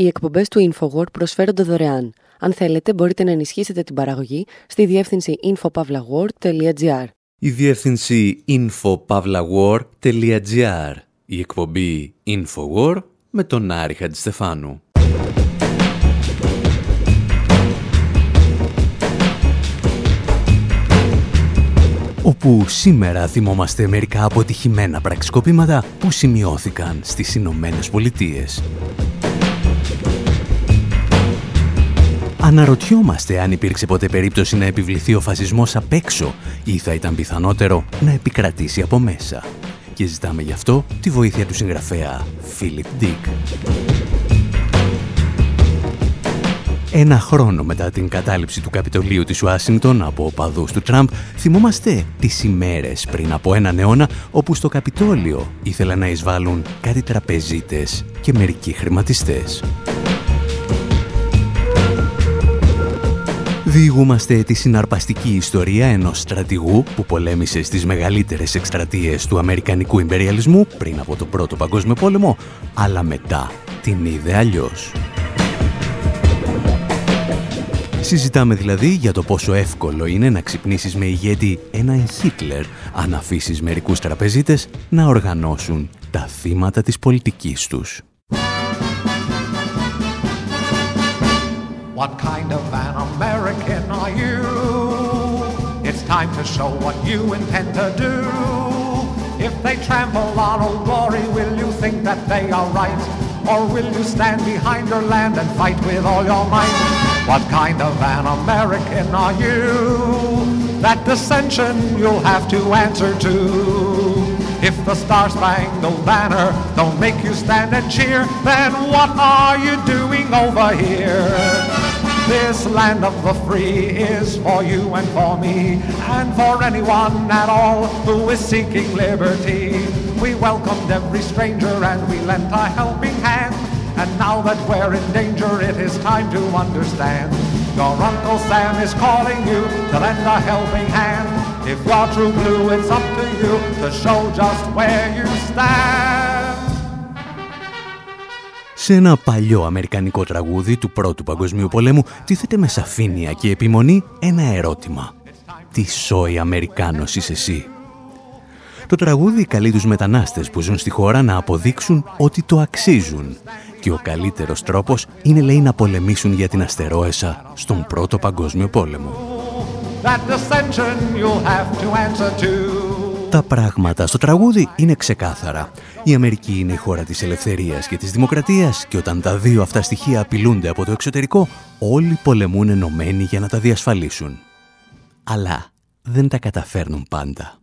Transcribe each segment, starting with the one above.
Οι εκπομπές του InfoWord προσφέρονται δωρεάν. Αν θέλετε, μπορείτε να ενισχύσετε την παραγωγή στη διεύθυνση infopavlagor.gr. Η διεύθυνση infopavlagor.gr. Η εκπομπή InfoWord με τον Άρη Χατζηστεφάνου. όπου σήμερα θυμόμαστε μερικά αποτυχημένα πραξικοπήματα που σημειώθηκαν στις Ηνωμένες Πολιτείες. Αναρωτιόμαστε αν υπήρξε ποτέ περίπτωση να επιβληθεί ο φασισμός απ' έξω ή θα ήταν πιθανότερο να επικρατήσει από μέσα. Και ζητάμε γι' αυτό τη βοήθεια του συγγραφέα Φίλιπ Ντίκ. Ένα χρόνο μετά την κατάληψη του Καπιτολίου της Ουάσιγκτον από οπαδούς του Τραμπ, θυμόμαστε τις ημέρες πριν από έναν αιώνα όπου στο Καπιτόλιο ήθελαν να εισβάλλουν κάτι τραπεζίτες και μερικοί χρηματιστές. Διηγούμαστε τη συναρπαστική ιστορία ενός στρατηγού που πολέμησε στις μεγαλύτερες εκστρατείες του Αμερικανικού Ιμπεριαλισμού πριν από τον Πρώτο Παγκόσμιο Πόλεμο, αλλά μετά την είδε αλλιώς. Συζητάμε δηλαδή για το πόσο εύκολο είναι να ξυπνήσεις με ηγέτη έναν Χίτλερ αν αφήσεις μερικούς τραπεζίτες να οργανώσουν τα θύματα της πολιτικής τους. What kind of an American are you? It's time to show what you intend to do. If they trample on old glory, will you think that they are right? Or will you stand behind your land and fight with all your might? What kind of an American are you? That dissension you'll have to answer to. If the star-spangled banner don't make you stand and cheer, then what are you doing over here? This land of the free is for you and for me, and for anyone at all who is seeking liberty. We welcomed every stranger and we lent a helping hand. And now that we're in danger, it is time to understand. Your Uncle Sam is calling you to lend a helping hand. If you're true blue, it's up to you to show just where you stand. Σε ένα παλιό αμερικανικό τραγούδι του Πρώτου Παγκοσμίου Πολέμου τίθεται με σαφήνεια και επιμονή ένα ερώτημα. Τι σόι Αμερικάνος είσαι εσύ; Το τραγούδι καλεί τους μετανάστες που ζουν στη χώρα να αποδείξουν ότι το αξίζουν και ο καλύτερος τρόπος είναι λέει να πολεμήσουν για την αστερόεσα στον Πρώτο Παγκόσμιο Πόλεμο. Τα πράγματα στο τραγούδι είναι ξεκάθαρα. Η Αμερική είναι η χώρα της ελευθερίας και της δημοκρατίας και όταν τα δύο αυτά στοιχεία απειλούνται από το εξωτερικό, όλοι πολεμούν ενωμένοι για να τα διασφαλίσουν. Αλλά δεν τα καταφέρνουν πάντα.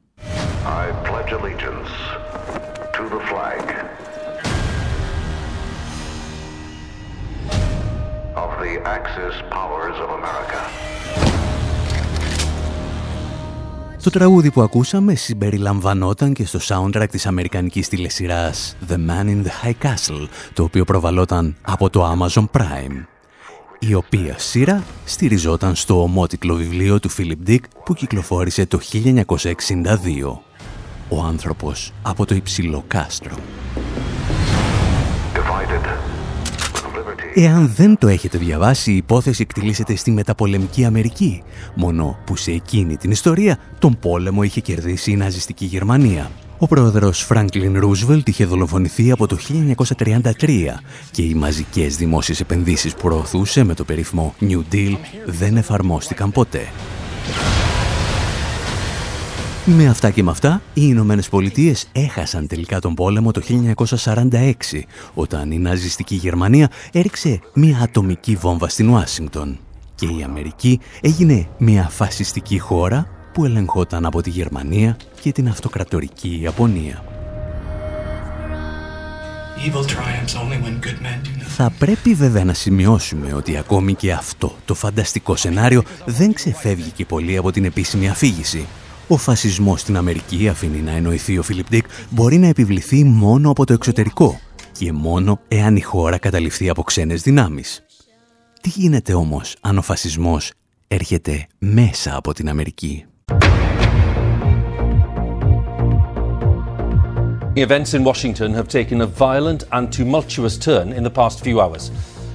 Το τραγούδι που ακούσαμε συμπεριλαμβανόταν και στο soundtrack της αμερικανικής τηλεσυράς The Man in the High Castle, το οποίο προβαλόταν από το Amazon Prime, η οποία σειρά στηριζόταν στο ομότιτλο βιβλίο του Philip Dick που κυκλοφόρησε το 1962. Ο άνθρωπος από το υψηλό κάστρο. Εάν δεν το έχετε διαβάσει, η υπόθεση εκτιλήσεται στη μεταπολεμική Αμερική, μόνο που σε εκείνη την ιστορία τον πόλεμο είχε κερδίσει η ναζιστική Γερμανία. Ο πρόεδρος Φράγκλιν Ρούσβελτ είχε δολοφονηθεί από το 1933 και οι μαζικές δημόσιες επενδύσεις που προωθούσε με το περίφημο New Deal δεν εφαρμόστηκαν ποτέ. Με αυτά και με αυτά, οι Ηνωμένες Πολιτείες έχασαν τελικά τον πόλεμο το 1946, όταν η ναζιστική Γερμανία έριξε μια ατομική βόμβα στην Ουάσιγκτον. Και η Αμερική έγινε μια φασιστική χώρα που ελεγχόταν από τη Γερμανία και την αυτοκρατορική Ιαπωνία. Θα πρέπει βέβαια να σημειώσουμε ότι ακόμη και αυτό το φανταστικό σενάριο δεν ξεφεύγει και πολύ από την επίσημη αφήγηση. Ο φασισμός στην Αμερική, αφήνει να εννοηθεί ο Φίλιπ Ντίκ, μπορεί να επιβληθεί μόνο από το εξωτερικό και μόνο εάν η χώρα καταληφθεί από ξένες δυνάμεις. Τι γίνεται όμως αν ο φασισμός έρχεται μέσα από την Αμερική; Events in Washington have taken a violent and tumultuous turn in the past few hours.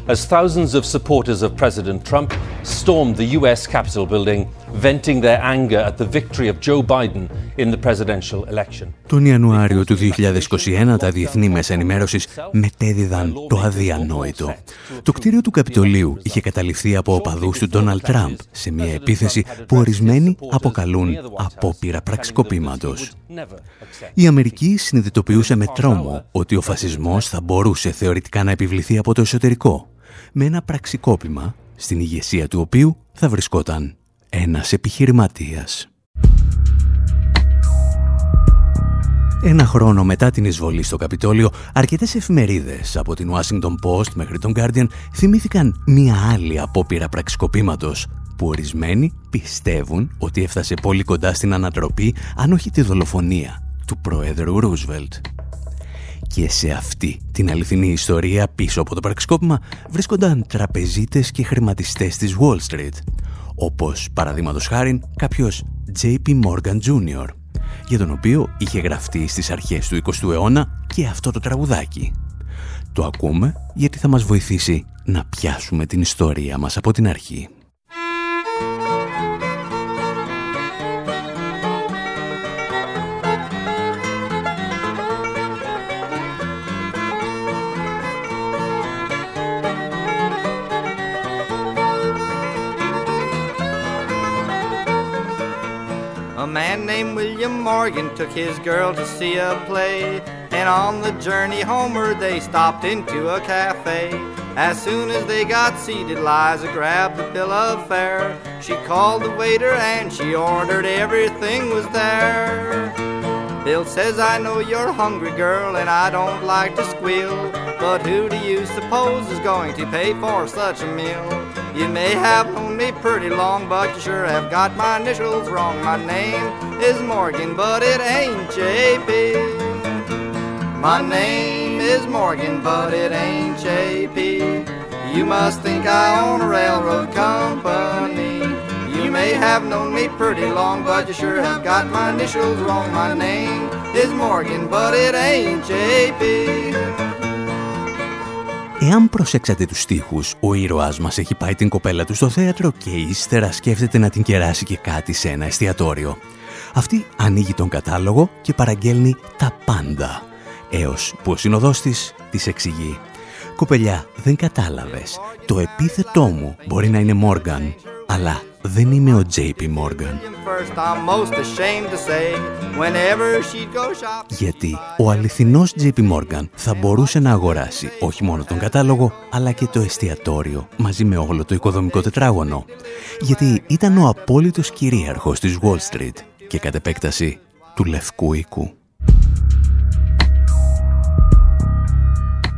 as thousands of supporters of President Trump stormed the US Capitol building, venting their anger at the victory of Joe Biden in the presidential election. Τον Ιανουάριο του 2021 τα διεθνή μέσα ενημέρωσης μετέδιδαν το αδιανόητο. Το κτίριο του Καπιτολίου είχε καταληφθεί από οπαδούς του Ντόναλτ Τραμπ σε μια επίθεση που ορισμένοι αποκαλούν απόπειρα πραξικοπήματος. Η Αμερική συνειδητοποιούσε με τρόμο ότι ο φασισμός θα μπορούσε θεωρητικά να επιβληθεί από το εσωτερικό με ένα πραξικόπημα στην ηγεσία του οποίου θα βρισκόταν ένας επιχειρηματίας. Ένα χρόνο μετά την εισβολή στο Καπιτόλιο, αρκετές εφημερίδες από την Washington Post μέχρι τον Guardian θυμήθηκαν μία άλλη απόπειρα πραξικοπήματος που ορισμένοι πιστεύουν ότι έφτασε πολύ κοντά στην ανατροπή αν όχι τη δολοφονία του πρόεδρου Ρούσβελτ. Και σε αυτή την αληθινή ιστορία πίσω από το πραξικόπημα βρίσκονταν τραπεζίτες και χρηματιστές της Wall Street, όπως παραδείγματος χάρη κάποιος JP Morgan Jr., για τον οποίο είχε γραφτεί στις αρχές του 20ου αιώνα και αυτό το τραγουδάκι. Το ακούμε γιατί θα μας βοηθήσει να πιάσουμε την ιστορία μας από την αρχή. Morgan took his girl to see a play. And on the journey homeward, they stopped into a cafe. As soon as they got seated, Liza grabbed the bill of fare. She called the waiter and she ordered everything was there. Bill says, I know you're hungry, girl, and I don't like to squeal. But who do you suppose is going to pay for such a meal? You may have known me pretty long, but you sure have got my initials wrong. My name is Morgan, but it ain't JP. My name is Morgan, but it ain't JP. You must think I own a railroad company. You may have known me pretty long, but you sure have got my initials wrong. My name is Morgan, but it ain't JP. Εάν προσέξατε τους στίχους, ο ήρωάς μας έχει πάει την κοπέλα του στο θέατρο και ύστερα σκέφτεται να την κεράσει και κάτι σε ένα εστιατόριο. Αυτή ανοίγει τον κατάλογο και παραγγέλνει τα πάντα. Έως που ο συνοδός της της εξηγεί «Κοπελιά, δεν κατάλαβες. Το επίθετό μου μπορεί να είναι Μόργαν, αλλά δεν είμαι ο JP Morgan. Γιατί ο αληθινός JP Morgan θα μπορούσε να αγοράσει όχι μόνο τον κατάλογο, αλλά και το εστιατόριο μαζί με όλο το οικοδομικό τετράγωνο. Γιατί ήταν ο απόλυτος κυρίαρχος της Wall Street και κατ' επέκταση του Λευκού Οίκου.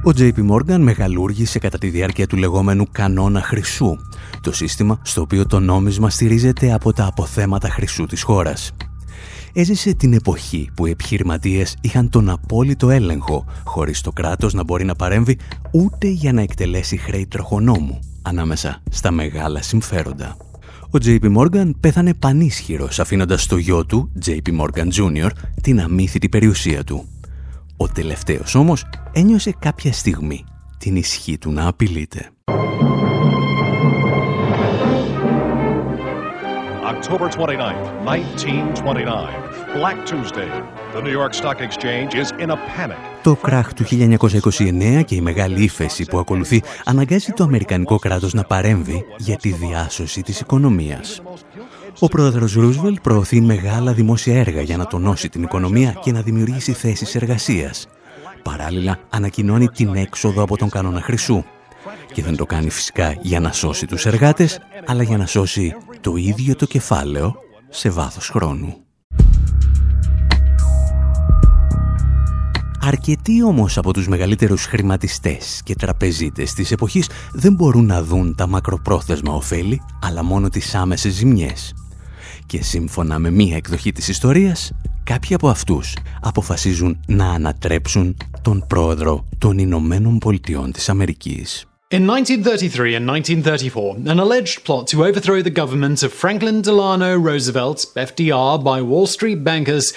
Ο JP Morgan μεγαλούργησε κατά τη διάρκεια του λεγόμενου κανόνα χρυσού, το σύστημα στο οποίο το νόμισμα στηρίζεται από τα αποθέματα χρυσού της χώρας. Έζησε την εποχή που οι επιχειρηματίες είχαν τον απόλυτο έλεγχο, χωρίς το κράτος να μπορεί να παρέμβει ούτε για να εκτελέσει χρέη τροχονόμου, ανάμεσα στα μεγάλα συμφέροντα. Ο JP Morgan πέθανε πανίσχυρος αφήνοντας στο γιο του, JP Morgan Jr., την αμύθιτη περιουσία του. Ο τελευταίος όμως ένιωσε κάποια στιγμή την ισχύ του να απειλείται. October 29th, 1929. Black Tuesday. The New York Stock Exchange is in a panic. Το κράχ του 1929 και η μεγάλη ύφεση που ακολουθεί αναγκάζει το Αμερικανικό κράτος να παρέμβει για τη διάσωση της οικονομίας. Ο πρόεδρος Ρούσβελ προωθεί μεγάλα δημόσια έργα για να τονώσει την οικονομία και να δημιουργήσει θέσεις εργασίας. Παράλληλα, ανακοινώνει την έξοδο από τον κανόνα χρυσού. Και δεν το κάνει φυσικά για να σώσει τους εργάτες, αλλά για να σώσει το ίδιο το κεφάλαιο σε βάθος χρόνου. Αρκετοί όμως από τους μεγαλύτερους χρηματιστές και τραπεζίτες της εποχής δεν μπορούν να δουν τα μακροπρόθεσμα ωφέλη, αλλά μόνο τις άμεσες ζημιές. Και σύμφωνα με μία εκδοχή της ιστορίας, κάποιοι από αυτούς αποφασίζουν να ανατρέψουν τον πρόεδρο των Ηνωμένων Πολιτειών της Αμερικής. In 1933 and 1934, an alleged plot to overthrow the government of Franklin Delano Roosevelt, FDR, by Wall Street bankers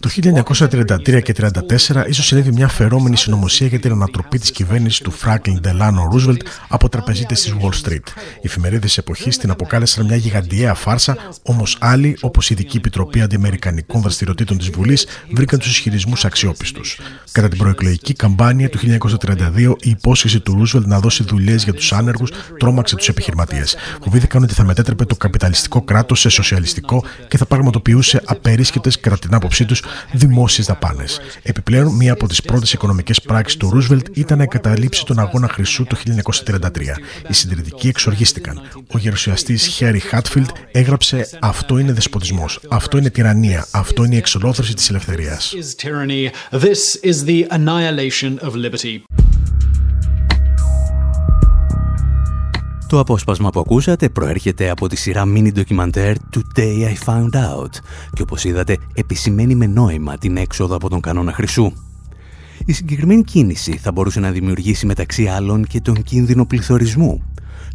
Το 1933 και 1934 ίσως συνέβη μια φερόμενη συνωμοσία για την ανατροπή της κυβέρνησης του Franklin Delano Roosevelt από τραπεζίτες της Wall Street. Οι εφημερίδες εποχής την αποκάλεσαν μια γιγαντιαία φάρσα, όμως άλλοι, όπως η Ειδική Επιτροπή Αντιαμερικανικών Δραστηριοτήτων της Βουλής, βρήκαν τους ισχυρισμούς αξιόπιστους. Κατά την προεκλογική καμπάνια του 1932, η υπόσχεση του Roosevelt να δώσει δουλειές για τους άνεργους τρόμαξε τους επιχειρηματίες. Φοβήθηκαν ότι θα μετέτρεπε το καπιταλιστικό κράτος σε σοσιαλιστικό και θα πραγματοποιούσε απερίσκεπτε κατά την άποψή τους δημόσιες δαπάνες. Επιπλέον, μία από τις πρώτες οικονομικές πράξεις του Ρούσβελτ ήταν να εγκαταλείψει τον αγώνα Χρυσού το 1933. Οι συντηρητικοί εξοργίστηκαν. Ο γερουσιαστής Χέρι Χάτφιλντ έγραψε Αυτό είναι δεσποτισμός. Αυτό είναι τυραννία. Αυτό είναι η εξολόθρωση της ελευθερίας. Το απόσπασμα που ακούσατε προέρχεται από τη σειρά mini ντοκιμαντέρ Today I Found Out και όπως είδατε επισημαίνει με νόημα την έξοδο από τον κανόνα χρυσού. Η συγκεκριμένη κίνηση θα μπορούσε να δημιουργήσει μεταξύ άλλων και τον κίνδυνο πληθωρισμού.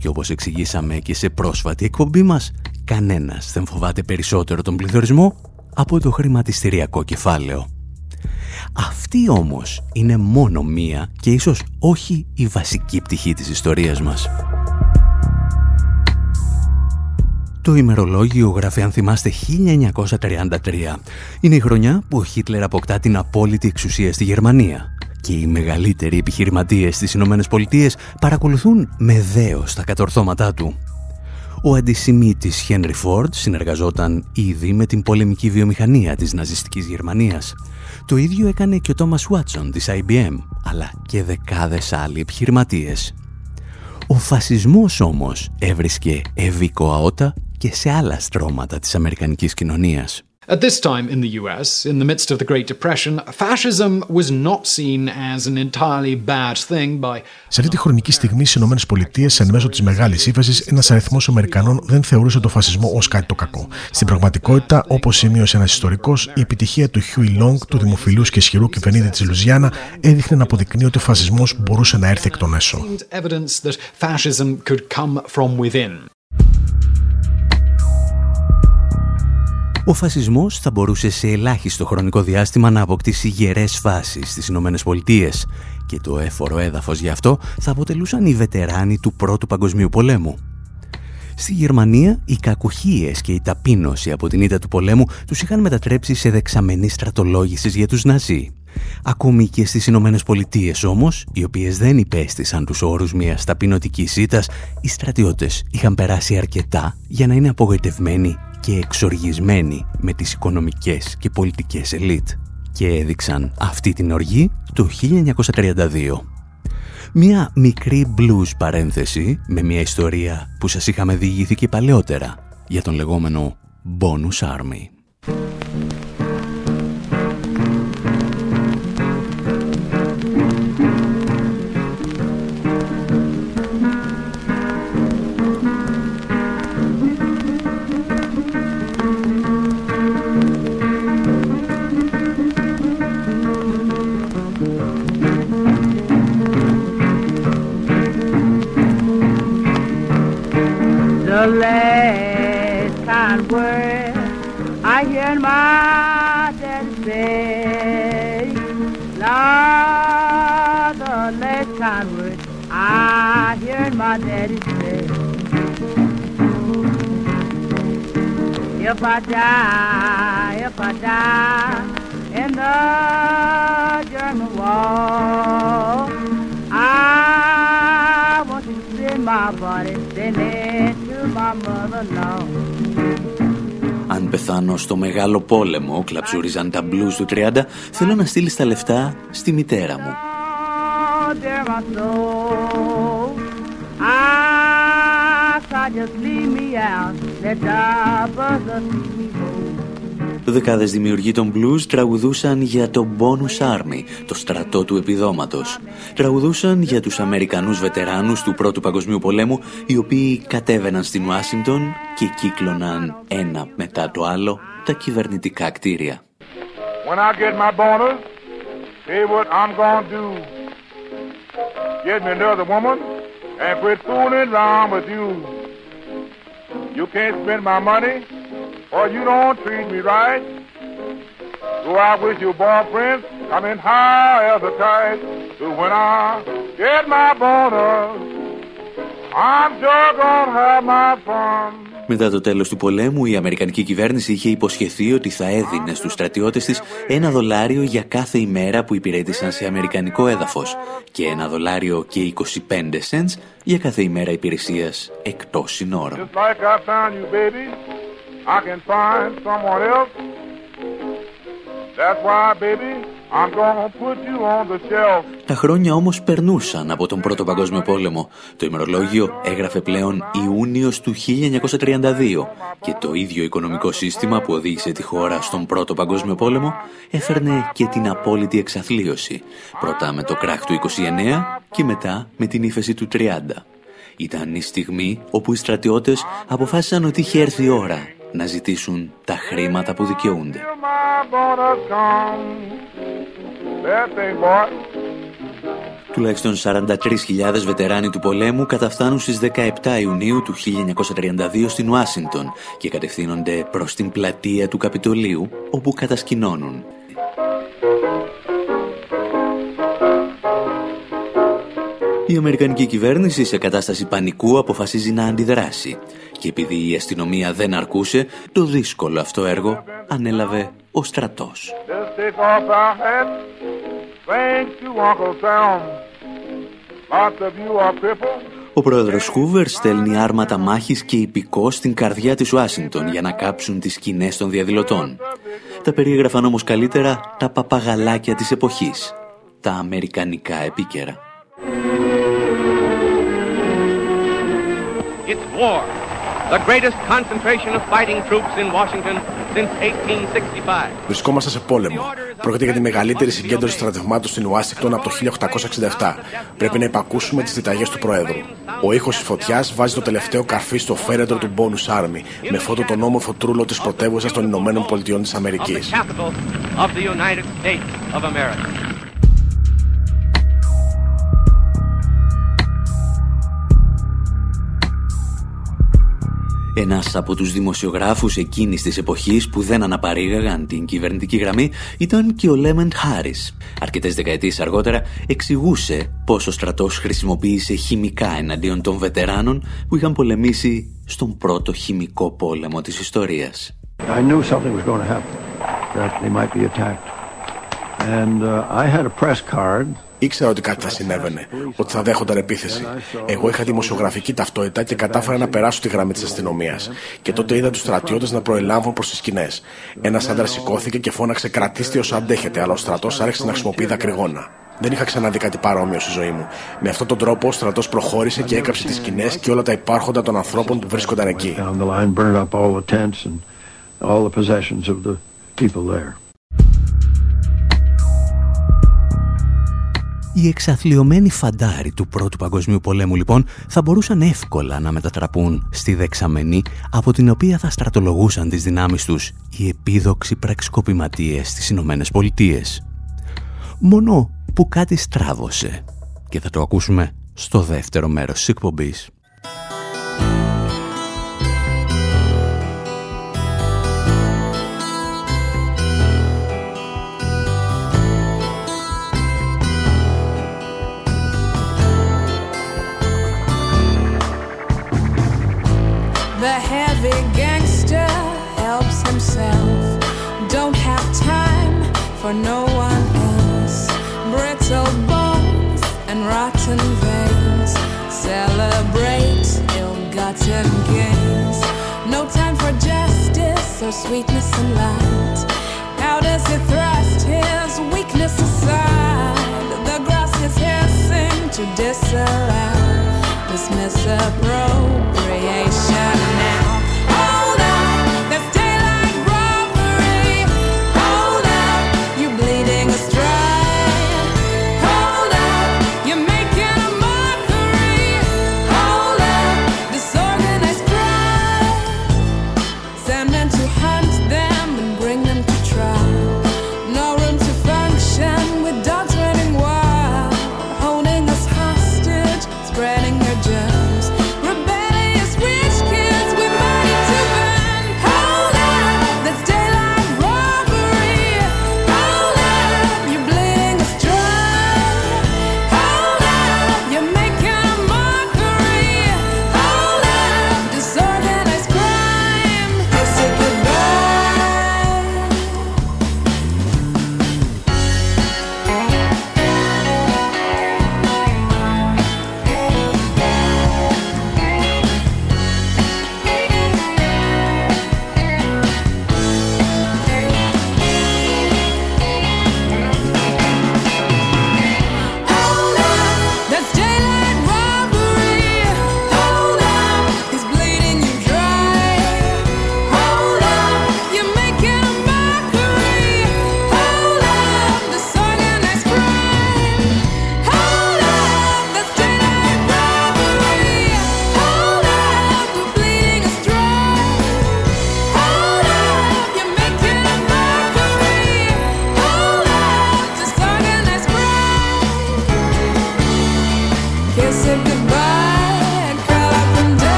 Και όπως εξηγήσαμε και σε πρόσφατη εκπομπή μας, κανένας δεν φοβάται περισσότερο τον πληθωρισμό από το χρηματιστηριακό κεφάλαιο. Αυτή όμως είναι μόνο μία και ίσως όχι η βασική πτυχή της ιστορίας μας. Το ημερολόγιο γράφει αν θυμάστε 1933. Είναι η χρονιά που ο Χίτλερ αποκτά την απόλυτη εξουσία στη Γερμανία και οι μεγαλύτεροι επιχειρηματίες στις Ηνωμένες Πολιτείες παρακολουθούν με δέος τα κατορθώματά του. Ο αντισημίτης Χένρι Φόρντ συνεργαζόταν ήδη με την πολεμική βιομηχανία της ναζιστικής Γερμανίας. Το ίδιο έκανε και ο Τόμας Βάτσον της IBM, αλλά και δεκάδες άλλοι επιχειρηματίες. Ο φασισμός όμως έβρισκε ευήκοα ώτα και σε άλλα στρώματα της Αμερικανικής κοινωνίας. At this time in the US, in the midst of the Great Depression, fascism was not seen as an entirely bad thing by. Σε αυτή τη χρονική στιγμή στις ΗΠΑ, εν μέσω της μεγάλης ύφεσης, ένας αριθμός Αμερικανών δεν θεωρούσε τον φασισμό ως κάτι το κακό. Στην πραγματικότητα, όπως σημείωσε ένας ιστορικός, η επιτυχία του Χιούι Λονγκ, του δημοφιλούς και ισχυρού κυβερνήτη της Λουζιάννα, έδειχνε να αποδεικνύει ότι ο φασισμός μπορούσε να έρθει εκ των έσω. Ο φασισμός θα μπορούσε σε ελάχιστο χρονικό διάστημα να αποκτήσει γερές φάσεις στις Ηνωμένες Πολιτείες και το έφορο έδαφος γι' αυτό θα αποτελούσαν οι βετεράνοι του Πρώτου Παγκοσμίου Πολέμου. Στη Γερμανία, οι κακουχίες και η ταπείνωση από την ήττα του πολέμου τους είχαν μετατρέψει σε δεξαμενή στρατολόγησης για τους Ναζί. Ακόμη και στις Ηνωμένες Πολιτείες όμως, οι οποίες δεν υπέστησαν τους όρους μιας ταπεινωτικής ήττας, οι στρατιώτες είχαν περάσει αρκετά για να είναι απογοητευμένοι και εξοργισμένοι με τις οικονομικές και πολιτικές ελίτ και έδειξαν αυτή την οργή το 1932. Μια μικρή blues παρένθεση με μια ιστορία που σας είχαμε διηγηθεί και παλαιότερα για τον λεγόμενο Bonus Army. I die, if I die in the German wall, I want to see my body sending to my mother-in-law. Αν πεθάνω στο μεγάλο πόλεμο, κλαψούριζαν τα μπλούς του 30, θέλω να στείλεις τα λεφτά στη μητέρα μου. Δεκάδες δημιουργοί των blues τραγουδούσαν για το Bonus Army, το στρατό του επιδόματος. Τραγουδούσαν για τους Αμερικανούς βετεράνους του Πρώτου Παγκοσμίου Πολέμου, οι οποίοι κατέβαιναν στην Ουάσιντον και κύκλωναν ένα μετά το άλλο τα κυβερνητικά κτίρια. When I get my bonus, say what I'm gonna do. Get me another woman and quit fooling around with you. You can't spend my money or you don't treat me right. So I wish you boyfriend coming high as a kite. So when I get my bonus, I'm sure gonna have my fun. Μετά το τέλος του πολέμου, η Αμερικανική κυβέρνηση είχε υποσχεθεί ότι θα έδινε στους στρατιώτες της ένα δολάριο για κάθε ημέρα που υπηρέτησαν σε αμερικανικό έδαφος και ένα δολάριο και 25 cents για κάθε ημέρα υπηρεσίας εκτός συνόρων. That's why, baby, τα χρόνια όμως περνούσαν από τον Πρώτο Παγκόσμιο Πόλεμο. Το ημερολόγιο έγραφε πλέον Ιούνιος του 1932 και το ίδιο οικονομικό σύστημα που οδήγησε τη χώρα στον Πρώτο Παγκόσμιο Πόλεμο έφερνε και την απόλυτη εξαθλίωση. Πρώτα με το κράχ του 29 και μετά με την ύφεση του 30. Ήταν η στιγμή όπου οι στρατιώτες αποφάσισαν ότι είχε έρθει η ώρα να ζητήσουν τα χρήματα που δικαιούνται. Τουλάχιστον 43.000 βετεράνοι του πολέμου καταφθάνουν στις 17 Ιουνίου του 1932 στην Ουάσιντον και κατευθύνονται προς την πλατεία του Καπιτολίου όπου κατασκηνώνουν. Η Αμερικανική κυβέρνηση σε κατάσταση πανικού αποφασίζει να αντιδράσει και επειδή η αστυνομία δεν αρκούσε, το δύσκολο αυτό έργο ανέλαβε ο στρατός. Ο πρόεδρος Χούβερ στέλνει άρματα μάχης και υπηκό στην καρδιά της Ουάσιγκτον για να κάψουν τις σκηνές των διαδηλωτών. Τα περιέγραφαν όμως καλύτερα τα παπαγαλάκια της εποχής, τα αμερικανικά επίκαιρα. It's war. The greatest concentration of fighting troops in Washington since 1865. Βρισκόμαστε σε πόλεμο. Πρόκειται για τη μεγαλύτερη συγκέντρωση στρατευμάτων στην Ουάσιγκτον από το 1867. Πρέπει να υπακούσουμε τις διταγές του Προέδρου. Ο ήχος της φωτιάς βάζει το τελευταίο καρφί στο φέρετρο του Bonus Army, με φώτο τον όμορφο τρούλο της πρωτεύουσας των Ηνωμένων Πολιτειών της Αμερικής. Ένας από τους δημοσιογράφους εκείνης της εποχής που δεν αναπαρήγαγαν την κυβερνητική γραμμή ήταν και ο Λέμεντ Χάρις. Αρκετές δεκαετίες αργότερα εξηγούσε πώς ο στρατός χρησιμοποίησε χημικά εναντίον των βετεράνων που είχαν πολεμήσει στον πρώτο χημικό πόλεμο της ιστορίας. I knew something was going to happen, that they might be attacked. And uh, I had a press card Ήξερα ότι κάτι θα συνέβαινε, ότι θα δέχονταν επίθεση. Εγώ είχα δημοσιογραφική ταυτότητα και κατάφερα να περάσω τη γραμμή της αστυνομίας. Και τότε είδα τους στρατιώτες να προελάβουν προς τις σκηνές. Ένας άντρας σηκώθηκε και φώναξε: Κρατήστε όσο αντέχετε, αλλά ο στρατός άρχισε να χρησιμοποιεί δακρυγόνα. Δεν είχα ξαναδεί κάτι παρόμοιο στη ζωή μου. Με αυτόν τον τρόπο ο στρατός προχώρησε και έκαψε τις σκηνές και όλα τα υπάρχοντα των ανθρώπων που βρίσκονταν εκεί. Οι εξαθλειωμένοι φαντάροι του Πρώτου Παγκοσμίου Πολέμου λοιπόν θα μπορούσαν εύκολα να μετατραπούν στη δεξαμενή από την οποία θα στρατολογούσαν τις δυνάμεις τους οι επίδοξοι πραξικοπηματίες στις Ηνωμένες Πολιτείες. Μόνο που κάτι στράβωσε και θα το ακούσουμε στο δεύτερο μέρος της εκπομπής. For no one else. Brittle bones and rotten veins celebrate ill-gotten gains. No time for justice or sweetness and light. How does he thrust his weakness aside? The grass is hissing to disallow this misappropriation now.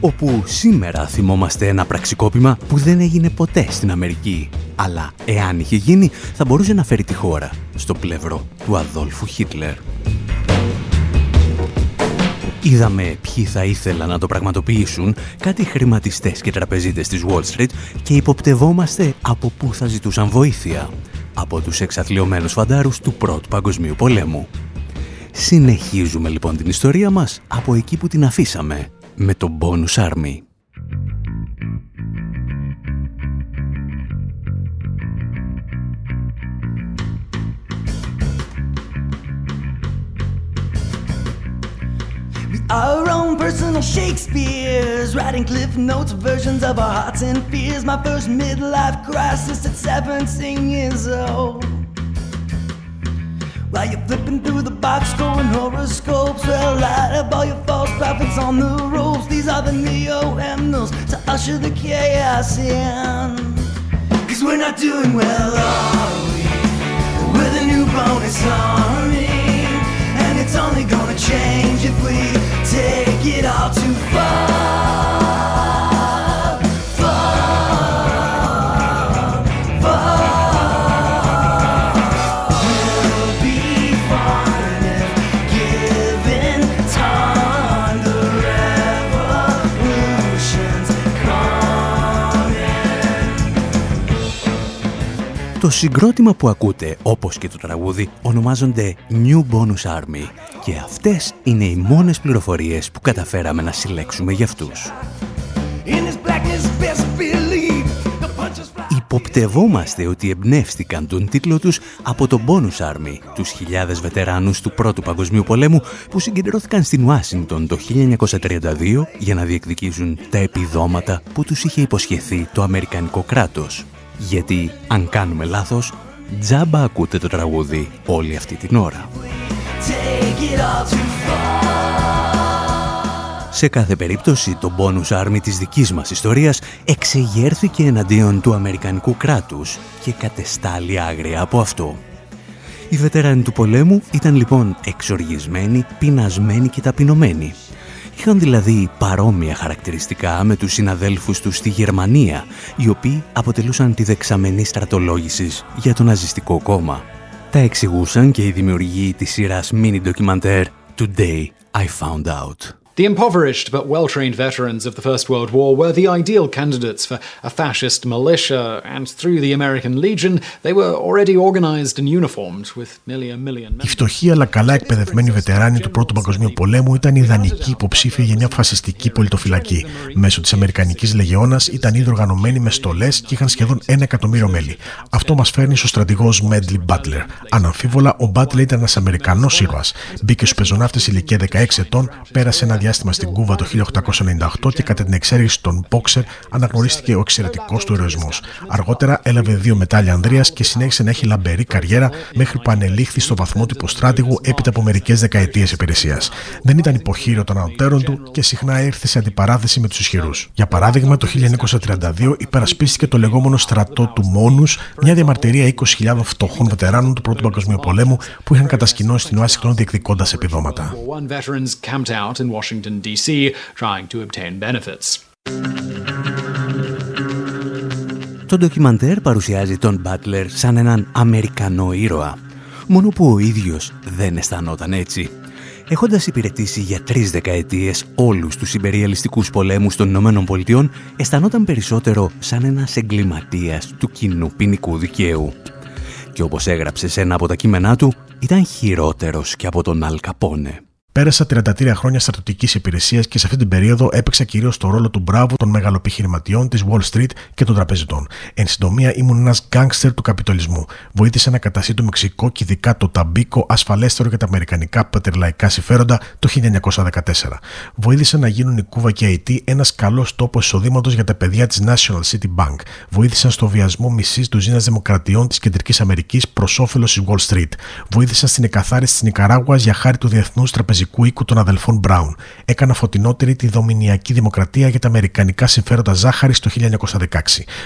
Όπου σήμερα θυμόμαστε ένα πραξικόπημα που δεν έγινε ποτέ στην Αμερική. Αλλά εάν είχε γίνει θα μπορούσε να φέρει τη χώρα στο πλευρό του Αδόλφου Χίτλερ. Είδαμε ποιοι θα ήθελαν να το πραγματοποιήσουν, κάτι χρηματιστές και τραπεζίτες της Wall Street και υποπτευόμαστε από πού θα ζητούσαν βοήθεια. Από τους εξαθλειωμένους φαντάρους του Πρώτου Παγκοσμίου Πολέμου. Συνεχίζουμε λοιπόν την ιστορία μας από εκεί που την αφήσαμε, με τον Bonus Army. Our own personal Shakespeare's writing cliff notes, versions of our hearts and fears. My first midlife crisis at 17 years old. While you're flipping through the box, scoring horoscopes, well, light up all your false prophets on the ropes. These are the neo hymnals to usher the chaos in. Cause we're not doing well, are we? We're the new bonus army. And it's only gonna change if we take it all too far. Το συγκρότημα που ακούτε, όπως και το τραγούδι, ονομάζονται New Bonus Army και αυτές είναι οι μόνες πληροφορίες που καταφέραμε να συλλέξουμε για αυτούς. In this blackness, best believe the punches fly. Υποπτευόμαστε ότι εμπνεύστηκαν τον τίτλο τους από το Bonus Army, τους χιλιάδες βετεράνους του Πρώτου Παγκοσμίου Πολέμου που συγκεντρώθηκαν στην Ουάσιγκτον το 1932 για να διεκδικήσουν τα επιδόματα που τους είχε υποσχεθεί το Αμερικανικό κράτος. Γιατί, αν κάνουμε λάθος, τζάμπα ακούτε το τραγούδι όλη αυτή την ώρα. Take it all too Σε κάθε περίπτωση, το Bonus Army της δικής μας ιστορίας εξεγέρθηκε εναντίον του Αμερικανικού κράτους και κατεστάλλει άγρια από αυτό. Οι βετεράνοι του πολέμου ήταν λοιπόν εξοργισμένοι, πεινασμένοι και ταπεινωμένοι. Είχαν δηλαδή παρόμοια χαρακτηριστικά με τους συναδέλφους τους στη Γερμανία, οι οποίοι αποτελούσαν τη δεξαμενή στρατολόγησης για το ναζιστικό κόμμα; Τα εξηγούσαν και οι δημιουργοί της σειράς mini ντοκιμαντέρ «Today I Found Out». The impoverished but well trained veterans of the First World War were the ideal candidates for a fascist militia, and through the American Legion, they were already organized and uniformed with nearly a million Οι members. φτωχοί αλλά καλά εκπαιδευμένοι βετεράνοι του Πρώτου Παγκοσμίου Πολέμου ήταν ιδανικοί υποψήφοι για μια φασιστική πολιτοφυλακή. Μέσω της Αμερικανικής Λεγεώνας ήταν ήδη οργανωμένοι με στολές και είχαν σχεδόν ένα εκατομμύριο μέλη. Αυτό μας φέρνει στο στρατηγός Μέντλι Μπάτλερ. Αναμφίβολα, ο Μπάτλερ ήταν ένας Αμερικανός ήρωας. Μπήκε στους πεζοναύτες ηλικία 16 ετών, πέρασε ένα διάστημα στην Κούβα το 1898 και κατά την εξέγερση των Μπόξερ αναγνωρίστηκε ο εξαιρετικός του ηρωισμό. Αργότερα έλαβε δύο μετάλλια Ανδρεία και συνέχισε να έχει λαμπερή καριέρα μέχρι που ανελήχθη στο βαθμό του υποστράτηγου έπειτα από μερικές δεκαετίες υπηρεσίας. Δεν ήταν υποχείριο των ανωτέρων του και συχνά ήρθε σε αντιπαράθεση με τους ισχυρούς. Για παράδειγμα, το 1932 υπερασπίστηκε το λεγόμενο στρατό του Μόνους, μια διαμαρτυρία 20.000 φτωχών βετεράνων του Πρώτου Παγκοσμίου Πολέμου που είχαν κατασκηνώσει στην Ουάσιγκτον διεκδικώντας επιδόματα. War One veterans camped out in Washington, D.C., trying to obtain benefits. Το ντοκιμαντέρ παρουσιάζει τον Μπάτλερ σαν έναν Αμερικανό ήρωα. Μόνο που ο ίδιος δεν αισθανόταν έτσι. Έχοντας υπηρετήσει για τρεις δεκαετίες όλους τους υπεριαλιστικούς πολέμους των Ηνωμένων Πολιτειών, αισθανόταν περισσότερο σαν ένας εγκληματίας του κοινού ποινικού δικαίου. Και όπως έγραψε σε ένα από τα κείμενά του, ήταν χειρότερος και από τον Αλ Καπόνε. Πέρασα 33 χρόνια στρατιωτικής υπηρεσίας και σε αυτή την περίοδο έπαιξα κυρίως το ρόλο του μπράβου των μεγαλοπιχειρηματιών της Wall Street και των τραπεζιτών. Εν συντομία, ήμουν ένας γκάγκστερ του καπιταλισμού. Βοήθησα να καταστεί το Μεξικό και ειδικά το Ταμπίκο ασφαλέστερο για τα αμερικανικά πατερλαϊκά συμφέροντα το 1914. Βοήθησα να γίνουν η Κούβα και η Αϊτή ένας καλός τόπος εισοδήματος για τα παιδιά της National City Bank. Βοήθησαν στο βιασμό μισής τουζίνα δημοκρατιών της Κεντρικής Αμερικής προς όφελος της Wall Street. Βοήθησαν στην εκαθάριση της Νικαράγουας για χάρη του διεθνούς τραπεζικού οίκου των αδελφών Μπράουν. Έκανα φωτεινότερη τη Δομινιακή Δημοκρατία για τα αμερικανικά συμφέροντα ζάχαρη το 1916.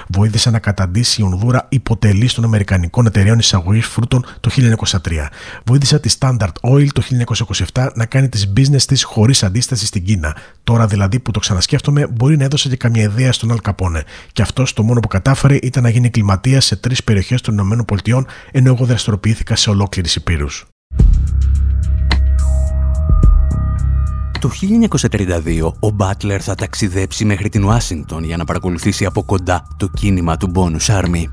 Βοήθησα να καταντήσει η Ονδούρα υποτελή των Αμερικανικών εταιρεών εισαγωγής φρούτων το 1903. Βοήθησα τη Standard Oil το 1927 να κάνει τις business της χωρίς αντίσταση στην Κίνα. Τώρα δηλαδή που το ξανασκέφτομαι, μπορεί να έδωσε και καμία ιδέα στον Αλ Καπόνε. Και αυτός το μόνο που κατάφερε ήταν να γίνει κλιματία σε τρεις περιοχές των ΗΠΑ, ενώ εγώ δραστηριοποιήθηκα σε ολόκληρη Υπήρου. Το 1932 ο Μπάτλερ θα ταξιδέψει μέχρι την Ουάσιγκτον για να παρακολουθήσει από κοντά το κίνημα του Bonus Army.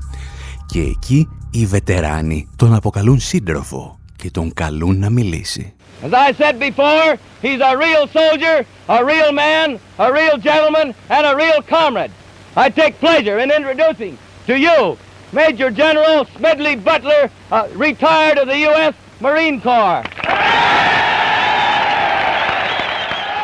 Και εκεί οι βετεράνοι τον αποκαλούν σύντροφο και τον καλούν να μιλήσει. As I said before, he's a real soldier, a real man, a real gentleman, and a real comrade. I take pleasure in introducing to you Major General Smedley Butler, uh, retired of the U.S. Marine Corps.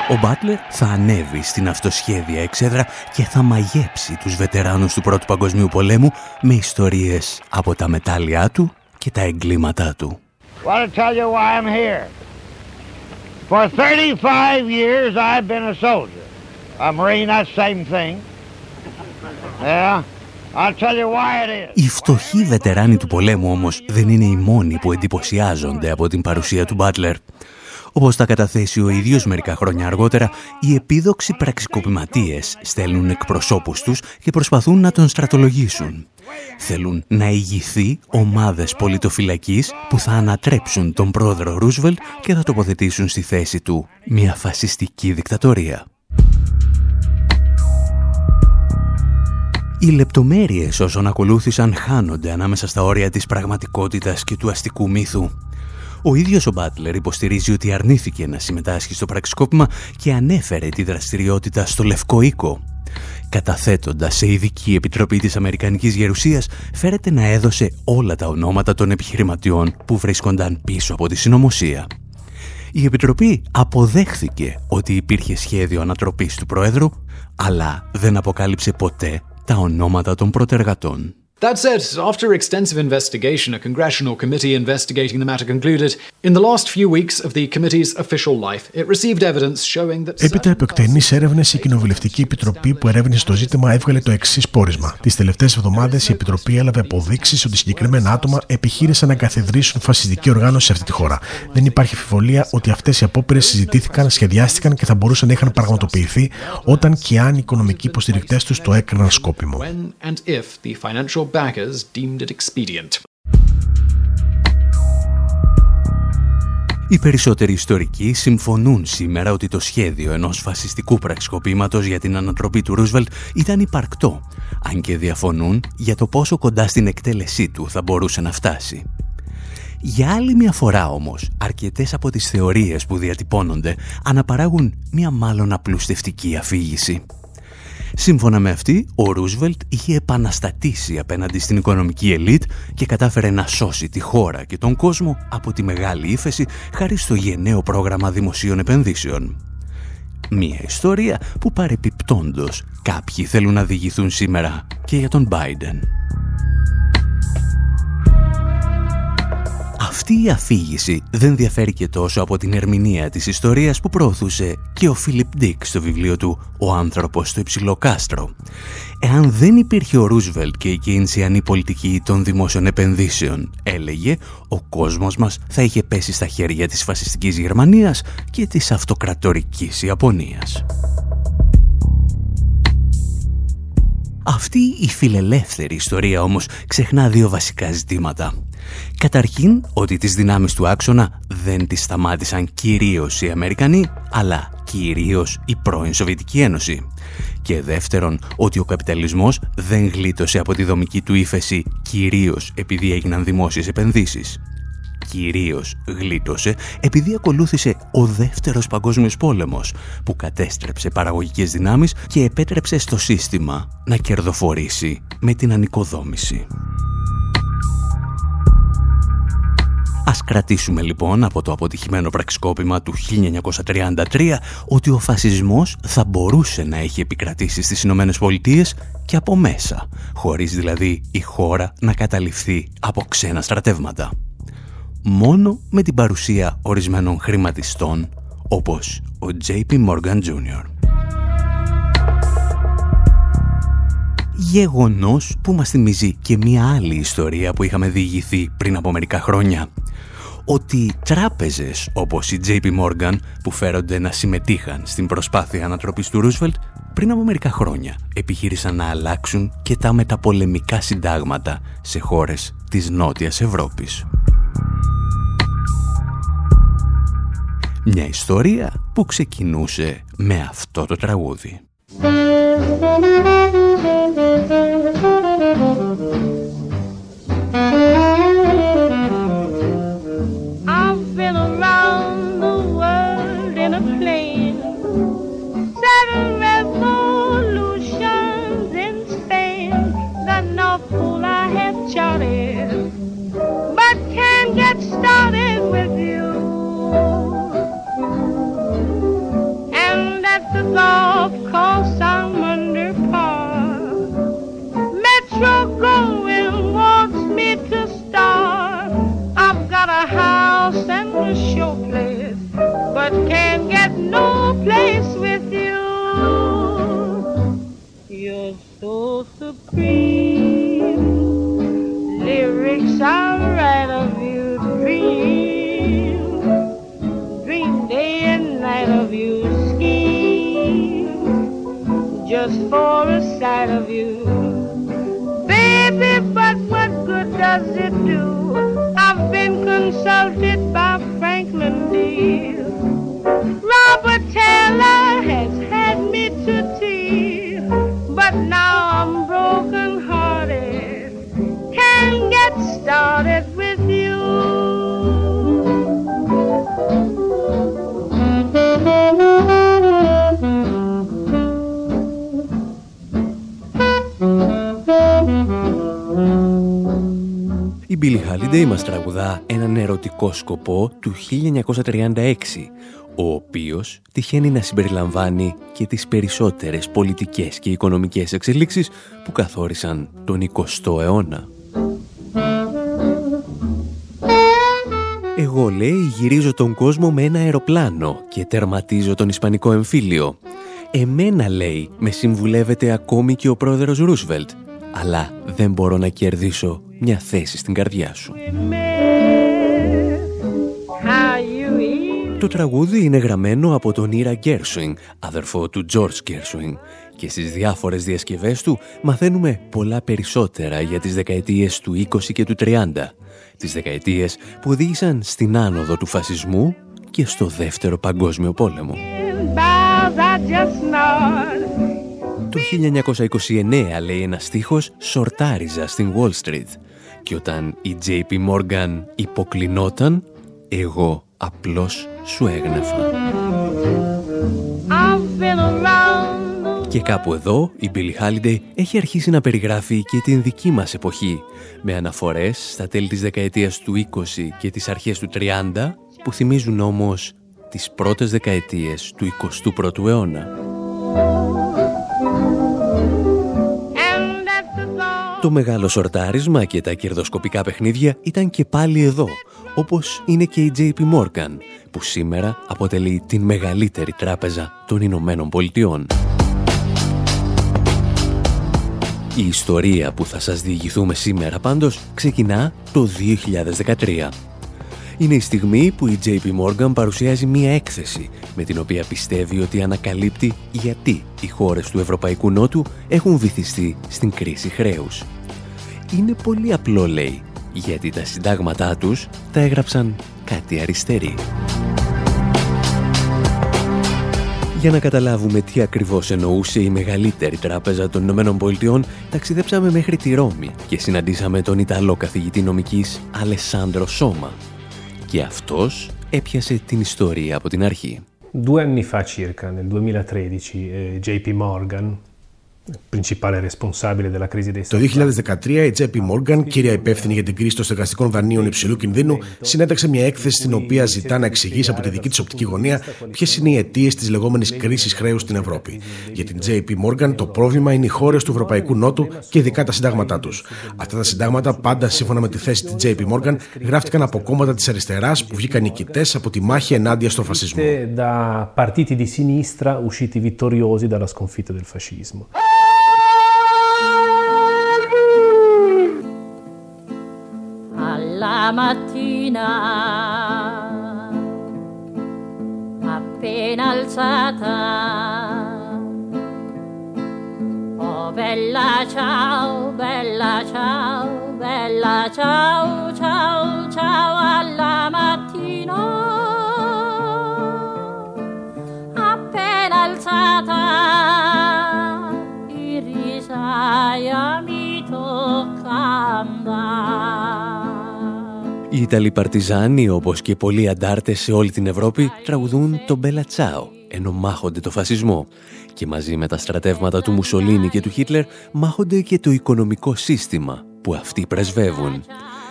Ο Μπάτλερ θα ανέβει στην αυτοσχέδια εξέδρα και θα μαγέψει τους βετεράνους του Πρώτου Παγκοσμίου Πολέμου με ιστορίες από τα μετάλλια του και τα εγκλήματά του. Want to tell you why I'm here. For 35 years I've been a soldier. A Marine, that same thing. Yeah; I'll tell you why it is. Οι φτωχοί βετεράνοι του πολέμου όμως δεν είναι οι μόνοι που εντυπωσιάζονται από την παρουσία του Μπάτλερ. Όπως τα καταθέσει ο ίδιος μερικά χρόνια αργότερα, οι επίδοξοι πραξικοπηματίες στέλνουν εκπροσώπους τους και προσπαθούν να τον στρατολογήσουν. Θέλουν να ηγηθεί ομάδες πολιτοφυλακής που θα ανατρέψουν τον πρόεδρο Ρούσβελτ και θα τοποθετήσουν στη θέση του μια φασιστική δικτατορία. Οι λεπτομέρειες όσων ακολούθησαν χάνονται ανάμεσα στα όρια της πραγματικότητας και του αστικού μύθου. Ο ίδιος ο Μπάτλερ υποστηρίζει ότι αρνήθηκε να συμμετάσχει στο πραξικόπημα και ανέφερε τη δραστηριότητα στο Λευκό Οίκο. Καταθέτοντας σε ειδική επιτροπή της Αμερικανικής Γερουσίας, φέρεται να έδωσε όλα τα ονόματα των επιχειρηματιών που βρίσκονταν πίσω από τη συνωμοσία. Η Επιτροπή αποδέχθηκε ότι υπήρχε σχέδιο ανατροπής του Πρόεδρου, αλλά δεν αποκάλυψε ποτέ τα ονόματα των προτεργατών. That said, after extensive investigation, a congressional committee investigating the matter concluded in the last few weeks of the committee's official life, it received evidence showing that. Έπειτα από εκτενεί έρευνες, η Κοινοβουλευτική Επιτροπή που ερεύνησε το ζήτημα έβγαλε το εξής πόρισμα. Τις τελευταίες εβδομάδες η Επιτροπή έλαβε αποδείξεις ότι συγκεκριμένα άτομα επιχείρησαν να καθιδρύσουν φασιστική οργάνωση σε αυτή τη χώρα. Δεν υπάρχει αμφιβολία ότι αυτές οι απόπειρες συζητήθηκαν, σχεδιάστηκαν και θα μπορούσαν να είχαν πραγματοποιηθεί όταν και αν οι οικονομικοί υποστηρικτές τους το έκαναν σκόπιμο. When and if the financial backers deemed it expedient. Οι περισσότεροι ιστορικοί συμφωνούν σήμερα ότι το σχέδιο ενός φασιστικού πραξικοπήματος για την ανατροπή του Ρούσβελτ ήταν υπαρκτό, αν και διαφωνούν για το πόσο κοντά στην εκτέλεσή του θα μπορούσε να φτάσει. Για άλλη μια φορά όμως, αρκετές από τις θεωρίες που διατυπώνονται αναπαράγουν μια μάλλον απλουστευτική αφήγηση. Σύμφωνα με αυτή, ο Ρούσβελτ είχε επαναστατήσει απέναντι στην οικονομική ελίτ και κατάφερε να σώσει τη χώρα και τον κόσμο από τη μεγάλη ύφεση χάρη στο γενναίο πρόγραμμα δημοσίων επενδύσεων. Μία ιστορία που παρεπιπτόντος κάποιοι θέλουν να διηγηθούν σήμερα και για τον Biden. Αυτή η αφήγηση δεν διαφέρει και τόσο από την ερμηνεία της ιστορίας που προωθούσε και ο Φίλιπ Ντίκ στο βιβλίο του «Ο άνθρωπος στο υψηλό κάστρο». Εάν δεν υπήρχε ο Ρούσβελτ και η κίνησιανή πολιτική των δημόσιων επενδύσεων, έλεγε, ο κόσμος μας θα είχε πέσει στα χέρια της φασιστικής Γερμανίας και της αυτοκρατορικής Ιαπωνίας. Αυτή η φιλελεύθερη ιστορία όμως ξεχνά δύο βασικά ζητήματα. Καταρχήν ότι τις δυνάμεις του άξονα δεν τις σταμάτησαν κυρίως οι Αμερικανοί, αλλά κυρίως η πρώην Σοβιετική Ένωση. Και δεύτερον, ότι ο καπιταλισμός δεν γλίτωσε από τη δομική του ύφεση κυρίως επειδή έγιναν δημόσιες επενδύσεις. κυρίως γλίτωσε επειδή ακολούθησε ο δεύτερος παγκόσμιος πόλεμος που κατέστρεψε παραγωγικές δυνάμεις και επέτρεψε στο σύστημα να κερδοφορήσει με την ανοικοδόμηση. Ας κρατήσουμε λοιπόν από το αποτυχημένο πραξικόπημα του 1933 ότι ο φασισμός θα μπορούσε να έχει επικρατήσει στις Ηνωμένες Πολιτείες και από μέσα, χωρίς δηλαδή η χώρα να καταληφθεί από ξένα στρατεύματα. Μόνο με την παρουσία ορισμένων χρηματιστών όπως ο JP Morgan Jr. Γεγονός που μας θυμίζει και μία άλλη ιστορία που είχαμε διηγηθεί πριν από μερικά χρόνια ότι τράπεζες όπως η JP Morgan που φέρονται να συμμετείχαν στην προσπάθεια ανατροπής του Ρούσβελτ πριν από μερικά χρόνια επιχείρησαν να αλλάξουν και τα μεταπολεμικά συντάγματα σε χώρες της Νότιας Ευρώπης. Μια ιστορία που ξεκινούσε με αυτό το τραγούδι. Holiday μας τραγουδά έναν ερωτικό σκοπό του 1936, ο οποίος τυχαίνει να συμπεριλαμβάνει και τις περισσότερες πολιτικές και οικονομικές εξελίξεις που καθόρισαν τον 20ο αιώνα. Εγώ, λέει, γυρίζω τον κόσμο με ένα αεροπλάνο και τερματίζω τον Ισπανικό εμφύλιο. Εμένα, λέει, με συμβουλεύεται ακόμη και ο πρόεδρος Ρούσβελτ, αλλά δεν μπορώ να κερδίσω μια θέση στην καρδιά σου. Το τραγούδι είναι γραμμένο από τον Ήρα Γκέρσουινγκ, αδερφό του George Γκέρσουινγκ, και στις διάφορες διασκευές του μαθαίνουμε πολλά περισσότερα για τις δεκαετίες του 20 και του 30, τις δεκαετίες που οδήγησαν στην άνοδο του φασισμού και στο δεύτερο παγκόσμιο πόλεμο. Το 1929, λέει ένας στίχος, σορτάριζα στην Wall Street και όταν η JP Morgan υποκλεινόταν, εγώ απλώς σου έγνεφα. Και κάπου εδώ η Billie Holiday έχει αρχίσει να περιγράφει και την δική μας εποχή με αναφορές στα τέλη της δεκαετίας του 20 και τις αρχές του 30 που θυμίζουν όμως τις πρώτες δεκαετίες του 21ου αιώνα. Το μεγάλο σορτάρισμα και τα κερδοσκοπικά παιχνίδια ήταν και πάλι εδώ, όπως είναι και η JP Morgan, που σήμερα αποτελεί την μεγαλύτερη τράπεζα των Ηνωμένων Πολιτειών. Η ιστορία που θα σας διηγηθούμε σήμερα πάντως ξεκινά το 2013. Είναι η στιγμή που η JP Morgan παρουσιάζει μία έκθεση με την οποία πιστεύει ότι ανακαλύπτει γιατί οι χώρες του Ευρωπαϊκού Νότου έχουν βυθιστεί στην κρίση χρέους. Είναι πολύ απλό λέει, γιατί τα συντάγματά τους τα έγραψαν κάτι αριστεροί. Για να καταλάβουμε τι ακριβώς εννοούσε η μεγαλύτερη τράπεζα των Ηνωμένων Πολιτειών, ταξιδέψαμε μέχρι τη Ρώμη και συναντήσαμε τον Ιταλό καθηγητή νομικής Αλεσάνδρο Σώμα. Και αυτός έπιασε την ιστορία από την αρχή. Due anni fa circa, nel 2013, eh, JP Morgan, principale responsabile della crisi dei Το 2013 η JP Morgan, κύρια υπεύθυνη για την κρίση των στεγαστικών δανείων υψηλού κινδύνου, συνέταξε μια έκθεση στην οποία ζητά να εξηγήσει από τη δική της οπτική γωνία ποιες είναι οι αιτίες της λεγόμενης κρίσης χρέους στην Ευρώπη. Για την JP Morgan, το πρόβλημα είναι οι χώρες του Ευρωπαϊκού Νότου και ειδικά τα συντάγματά τους. Αυτά τα συντάγματα, πάντα σύμφωνα με τη θέση της JP Morgan, γράφτηκαν από κόμματα της αριστεράς που βγήκαν νικητές από τη μάχη ενάντια στο φασισμό. Da partiti di sinistra usciti vittoriosi dalla sconfitta del fascismo. Mattina. Appena alzata oh bella ciao bella ciao bella ciao Ιταλοί παρτιζάνοι, όπως και πολλοί αντάρτες σε όλη την Ευρώπη, τραγουδούν το Μπέλα Τσάο, ενώ μάχονται το φασισμό. Και μαζί με τα στρατεύματα του Μουσολίνη και του Χίτλερ, μάχονται και το οικονομικό σύστημα που αυτοί πρεσβεύουν.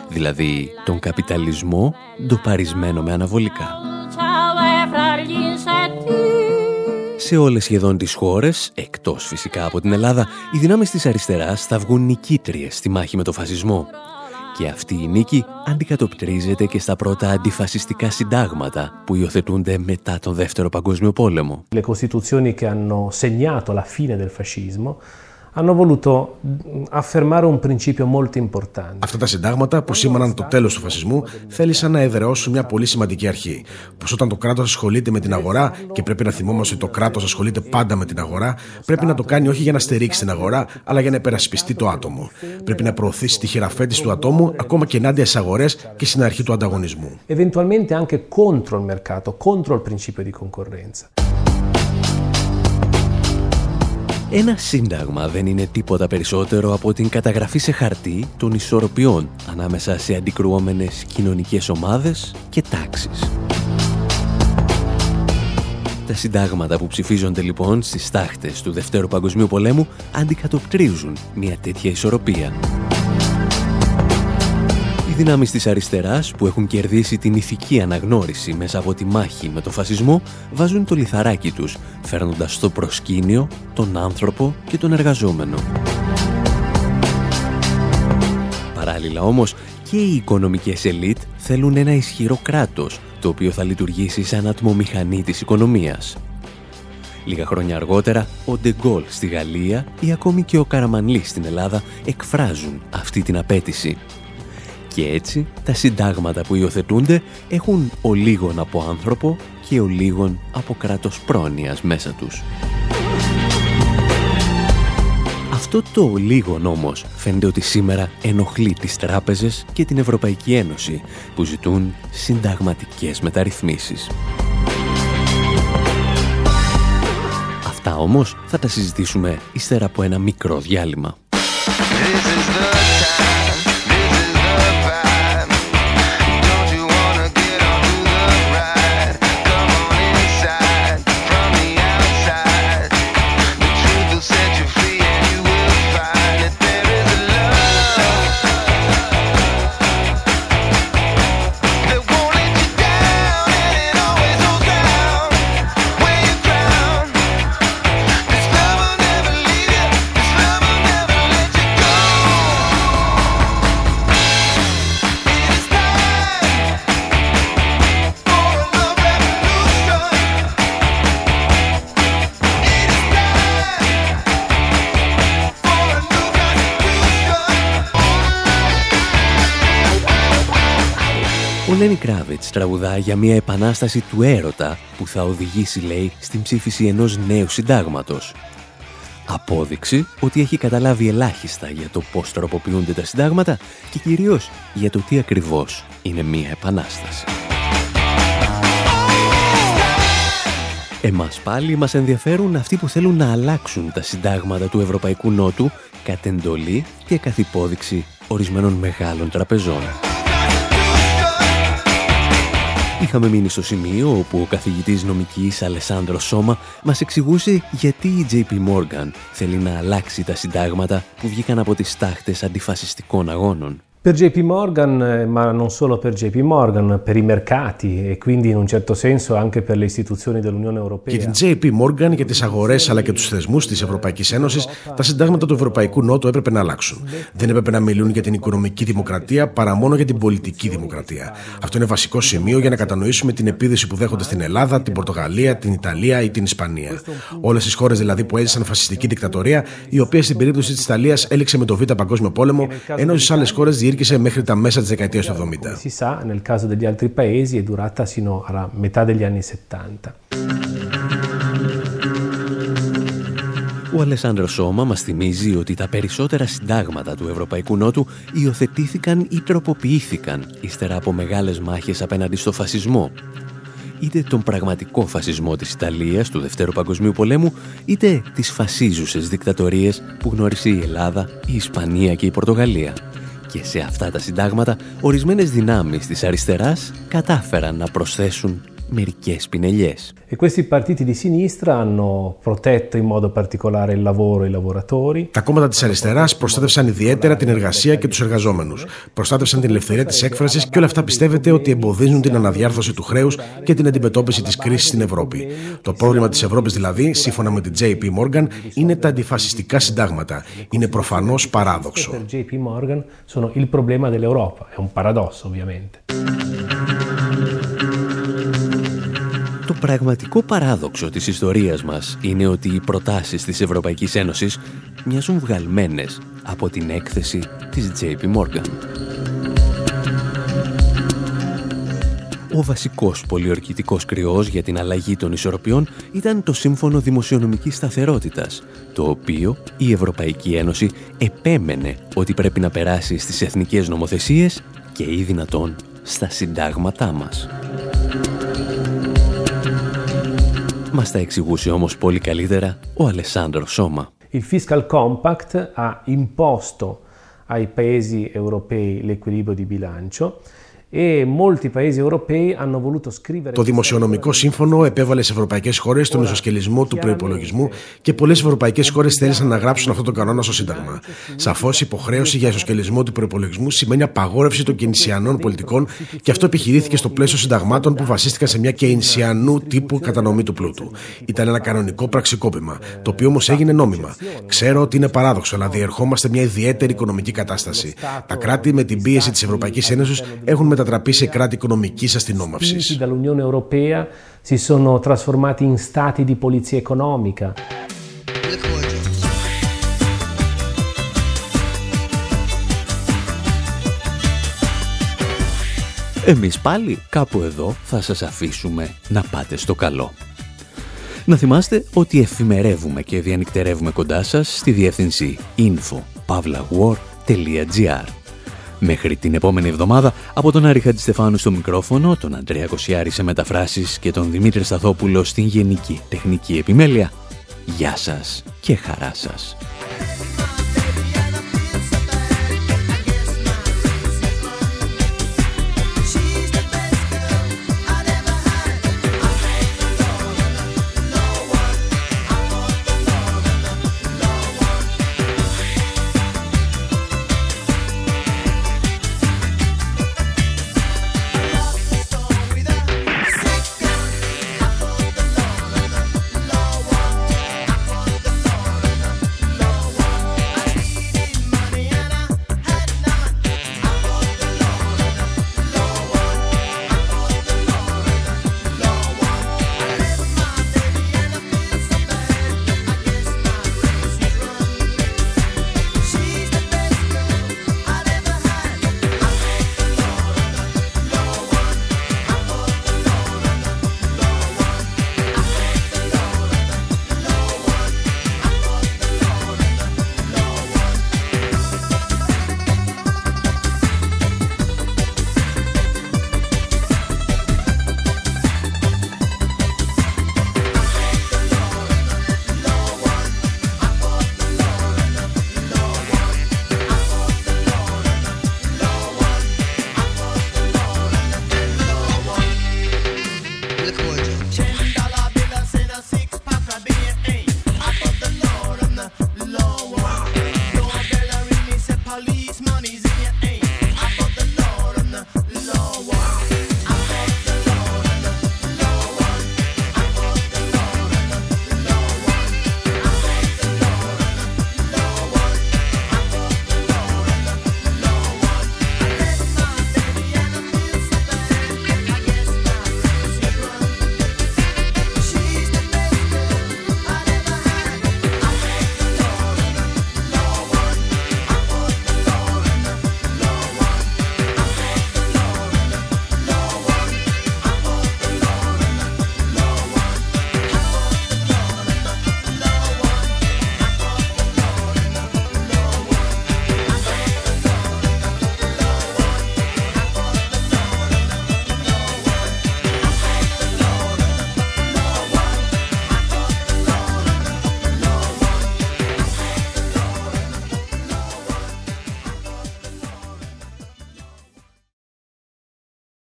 Δηλαδή, τον καπιταλισμό ντοπαρισμένο με αναβολικά. Σε όλες σχεδόν τις χώρες, εκτός φυσικά από την Ελλάδα, οι δυνάμεις της αριστεράς θα βγουν νικήτριες στη μάχη με το φασισμό. Και αυτή η νίκη αντικατοπτρίζεται και στα πρώτα αντιφασιστικά συντάγματα που υιοθετούνται μετά τον Δεύτερο Παγκόσμιο Πόλεμο. Le Costituzioni che hanno segnato la fine del fascismo hanno voluto affermare un principio molto importante. Αυτά τα συντάγματα που σήμαναν το τέλος του φασισμού θέλησαν να εδραιώσουν μια πολύ σημαντική αρχή. Πως όταν το κράτος ασχολείται με την αγορά, και πρέπει να θυμόμαστε ότι το κράτος ασχολείται πάντα με την αγορά, πρέπει να το κάνει όχι για να στηρίξει την αγορά, αλλά για να υπερασπιστεί το άτομο. Πρέπει να προωθήσει τη χειραφέτηση του ατόμου ακόμα και ενάντια στις αγορές και στην αρχή του ανταγωνισμού. Eventualmente anche contro il mercato, contro il principio di concorrenza. Ένα σύνταγμα δεν είναι τίποτα περισσότερο από την καταγραφή σε χαρτί των ισορροπιών ανάμεσα σε αντικρουόμενες κοινωνικές ομάδες και τάξεις. Τα συντάγματα που ψηφίζονται λοιπόν στις τάχτες του Δευτέρου Παγκοσμίου Πολέμου αντικατοπτρίζουν μια τέτοια ισορροπία. Οι δυνάμεις της αριστεράς που έχουν κερδίσει την ηθική αναγνώριση μέσα από τη μάχη με το φασισμό βάζουν το λιθαράκι τους, φέρνοντας στο προσκήνιο τον άνθρωπο και τον εργαζόμενο. Παράλληλα όμως και οι οικονομικές ελίτ θέλουν ένα ισχυρό κράτος το οποίο θα λειτουργήσει σαν ατμομηχανή της οικονομίας. Λίγα χρόνια αργότερα, ο Ντεγκόλ στη Γαλλία ή ακόμη και ο Καραμανλή στην Ελλάδα εκφράζουν αυτή την απέτηση και έτσι τα συντάγματα που υιοθετούνται έχουν ο λίγον από άνθρωπο και ο λίγον από κράτος πρόνοιας μέσα τους. Αυτό το λίγον όμως φαίνεται ότι σήμερα ενοχλεί τις τράπεζες και την Ευρωπαϊκή Ένωση που ζητούν συνταγματικές μεταρρυθμίσεις. Αυτά όμως θα τα συζητήσουμε ύστερα από ένα μικρό διάλειμμα. Ο Λένι Κράβιτς τραγουδά για μια επανάσταση του έρωτα που θα οδηγήσει, λέει, στην ψήφιση ενός νέου συντάγματος. Απόδειξη ότι έχει καταλάβει ελάχιστα για το πώς τροποποιούνται τα συντάγματα και κυρίως για το τι ακριβώς είναι μια επανάσταση. Εμάς πάλι μας ενδιαφέρουν αυτοί που θέλουν να αλλάξουν τα συντάγματα του Ευρωπαϊκού Νότου κατ' εντολή και καθ' υπόδειξη ορισμένων μεγάλων τραπεζών. Είχαμε μείνει στο σημείο όπου ο καθηγητής νομικής Αλεσάνδρος Σώμα μας εξηγούσε γιατί η JP Morgan θέλει να αλλάξει τα συντάγματα που βγήκαν από τις τάχτες αντιφασιστικών αγώνων. Per JP Morgan, eh, ma non solo per JP Morgan, per i mercati e quindi in un certo senso anche per le istituzioni dell'Unione Europea. Για την JP Morgan, για τι αγορέ αλλά και του θεσμού τη Ευρωπαϊκή Ένωση, τα συντάγματα του Ευρωπαϊκού Νότου έπρεπε να αλλάξουν. Δεν έπρεπε να μιλούν για την οικονομική δημοκρατία παρά μόνο για την πολιτική δημοκρατία. Αυτό είναι βασικό σημείο για να κατανοήσουμε την επίδεση που δέχονται στην Ελλάδα, την Πορτογαλία, την Ιταλία ή την Ισπανία. Όλε τι χώρε δηλαδή που έζησαν φασιστική δικτατορία, η οποία στην περίπτωση τη Ιταλία έληξε με το Β' Παγκόσμιο Πόλεμο, ενώ στι άλλε χώρε διήρκησε μέχρι τα μέσα της δεκαετίας του 70. Si sa, nel caso degli altri paesi è durata sino alla metà degli anni 70. Ο Αλεσάνδρος Σώμα μας θυμίζει ότι τα περισσότερα συντάγματα του Ευρωπαϊκού Νότου υιοθετήθηκαν ή τροποποιήθηκαν ύστερα από μεγάλες μάχες απέναντι στο φασισμό. Είτε τον πραγματικό φασισμό της Ιταλίας του Δευτέρου Παγκοσμίου Πολέμου, είτε τις φασίζουσες δικτατορίες που γνώρισε η Ελλάδα, η Ισπανία και η Πορτογαλία. Και σε αυτά τα συντάγματα, ορισμένες δυνάμεις της αριστεράς κατάφεραν να προσθέσουν μερικές πινελιές. E questi partiti di sinistra hanno protetto in modo particolare il lavoro e i lavoratori. Τα κόμματα της αριστεράς προστάτευσαν ιδιαίτερα την εργασία και τους εργαζόμενους. Προστάτευσαν την ελευθερία της έκφρασης και όλα αυτά πιστεύετε ότι εμποδίζουν την αναδιάρθρωση του χρέους και την αντιμετώπιση της κρίσης στην Ευρώπη. Το πρόβλημα της Ευρώπης δηλαδή, σύμφωνα με την JP Morgan, είναι τα αντιφασιστικά συντάγματα. Είναι προφανώς παράδοξο. Per JP Morgan sono il problema dell'Europa, è un paradosso ovviamente. Το πραγματικό παράδοξο της ιστορίας μας είναι ότι οι προτάσεις της Ευρωπαϊκής Ένωσης μοιάζουν βγαλμένες από την έκθεση της JP Morgan. Ο βασικός πολιορκητικός κρυός για την αλλαγή των ισορροπιών ήταν το Σύμφωνο Δημοσιονομικής Σταθερότητας, το οποίο η Ευρωπαϊκή Ένωση επέμενε ότι πρέπει να περάσει στις εθνικές νομοθεσίες και ή δυνατόν στα συντάγματά μας. Μας τα εξηγούσε όμως πολύ καλύτερα ο Αλεσάνδρο Σώμα. Il Fiscal Compact ha imposto ai paesi europei l'equilibrio di bilancio e molti paesi europei hanno voluto scrivere Το Δημοσιονομικό Σύμφωνο επέβαλε σε ευρωπαϊκέ χώρε τον ισοσκελισμό του προπολογισμού και πολλέ ευρωπαϊκέ χώρε θέλησαν να γράψουν αυτόν τον κανόνα στο Σύνταγμα. Σαφώ, υποχρέωση για ισοσκελισμό του προπολογισμού σημαίνει απαγόρευση των κενησιανών πολιτικών και αυτό επιχειρήθηκε στο πλαίσιο συνταγμάτων που βασίστηκαν σε μια κενησιανού τύπου κατανομή του πλούτου. Ήταν ένα κανονικό πραξικόπημα, το οποίο όμω έγινε νόμιμα. Ξέρω ότι είναι παράδοξο, αλλά διερχόμαστε μια ιδιαίτερη οικονομική κατάσταση. Τα κράτη με την πίεση τη Ευρωπαϊκή Ένωση έχουν μετατραπεί σε κράτη οικονομικής αστυνόμευσης. spinti dall'Unione Europea si sono trasformati in stati di polizia economica. Εμείς πάλι κάπου εδώ θα σας αφήσουμε να πάτε στο καλό. Να θυμάστε ότι εφημερεύουμε και διανυκτερεύουμε κοντά σας στη διεύθυνση info.pavlawar.gr Μέχρι την επόμενη εβδομάδα, από τον Άρη Χατζηστεφάνου στο μικρόφωνο, τον Αντρέα Κοσιάρη σε μεταφράσεις και τον Δημήτρη Σταθόπουλο στην Γενική Τεχνική Επιμέλεια. Γεια σας και χαρά σας.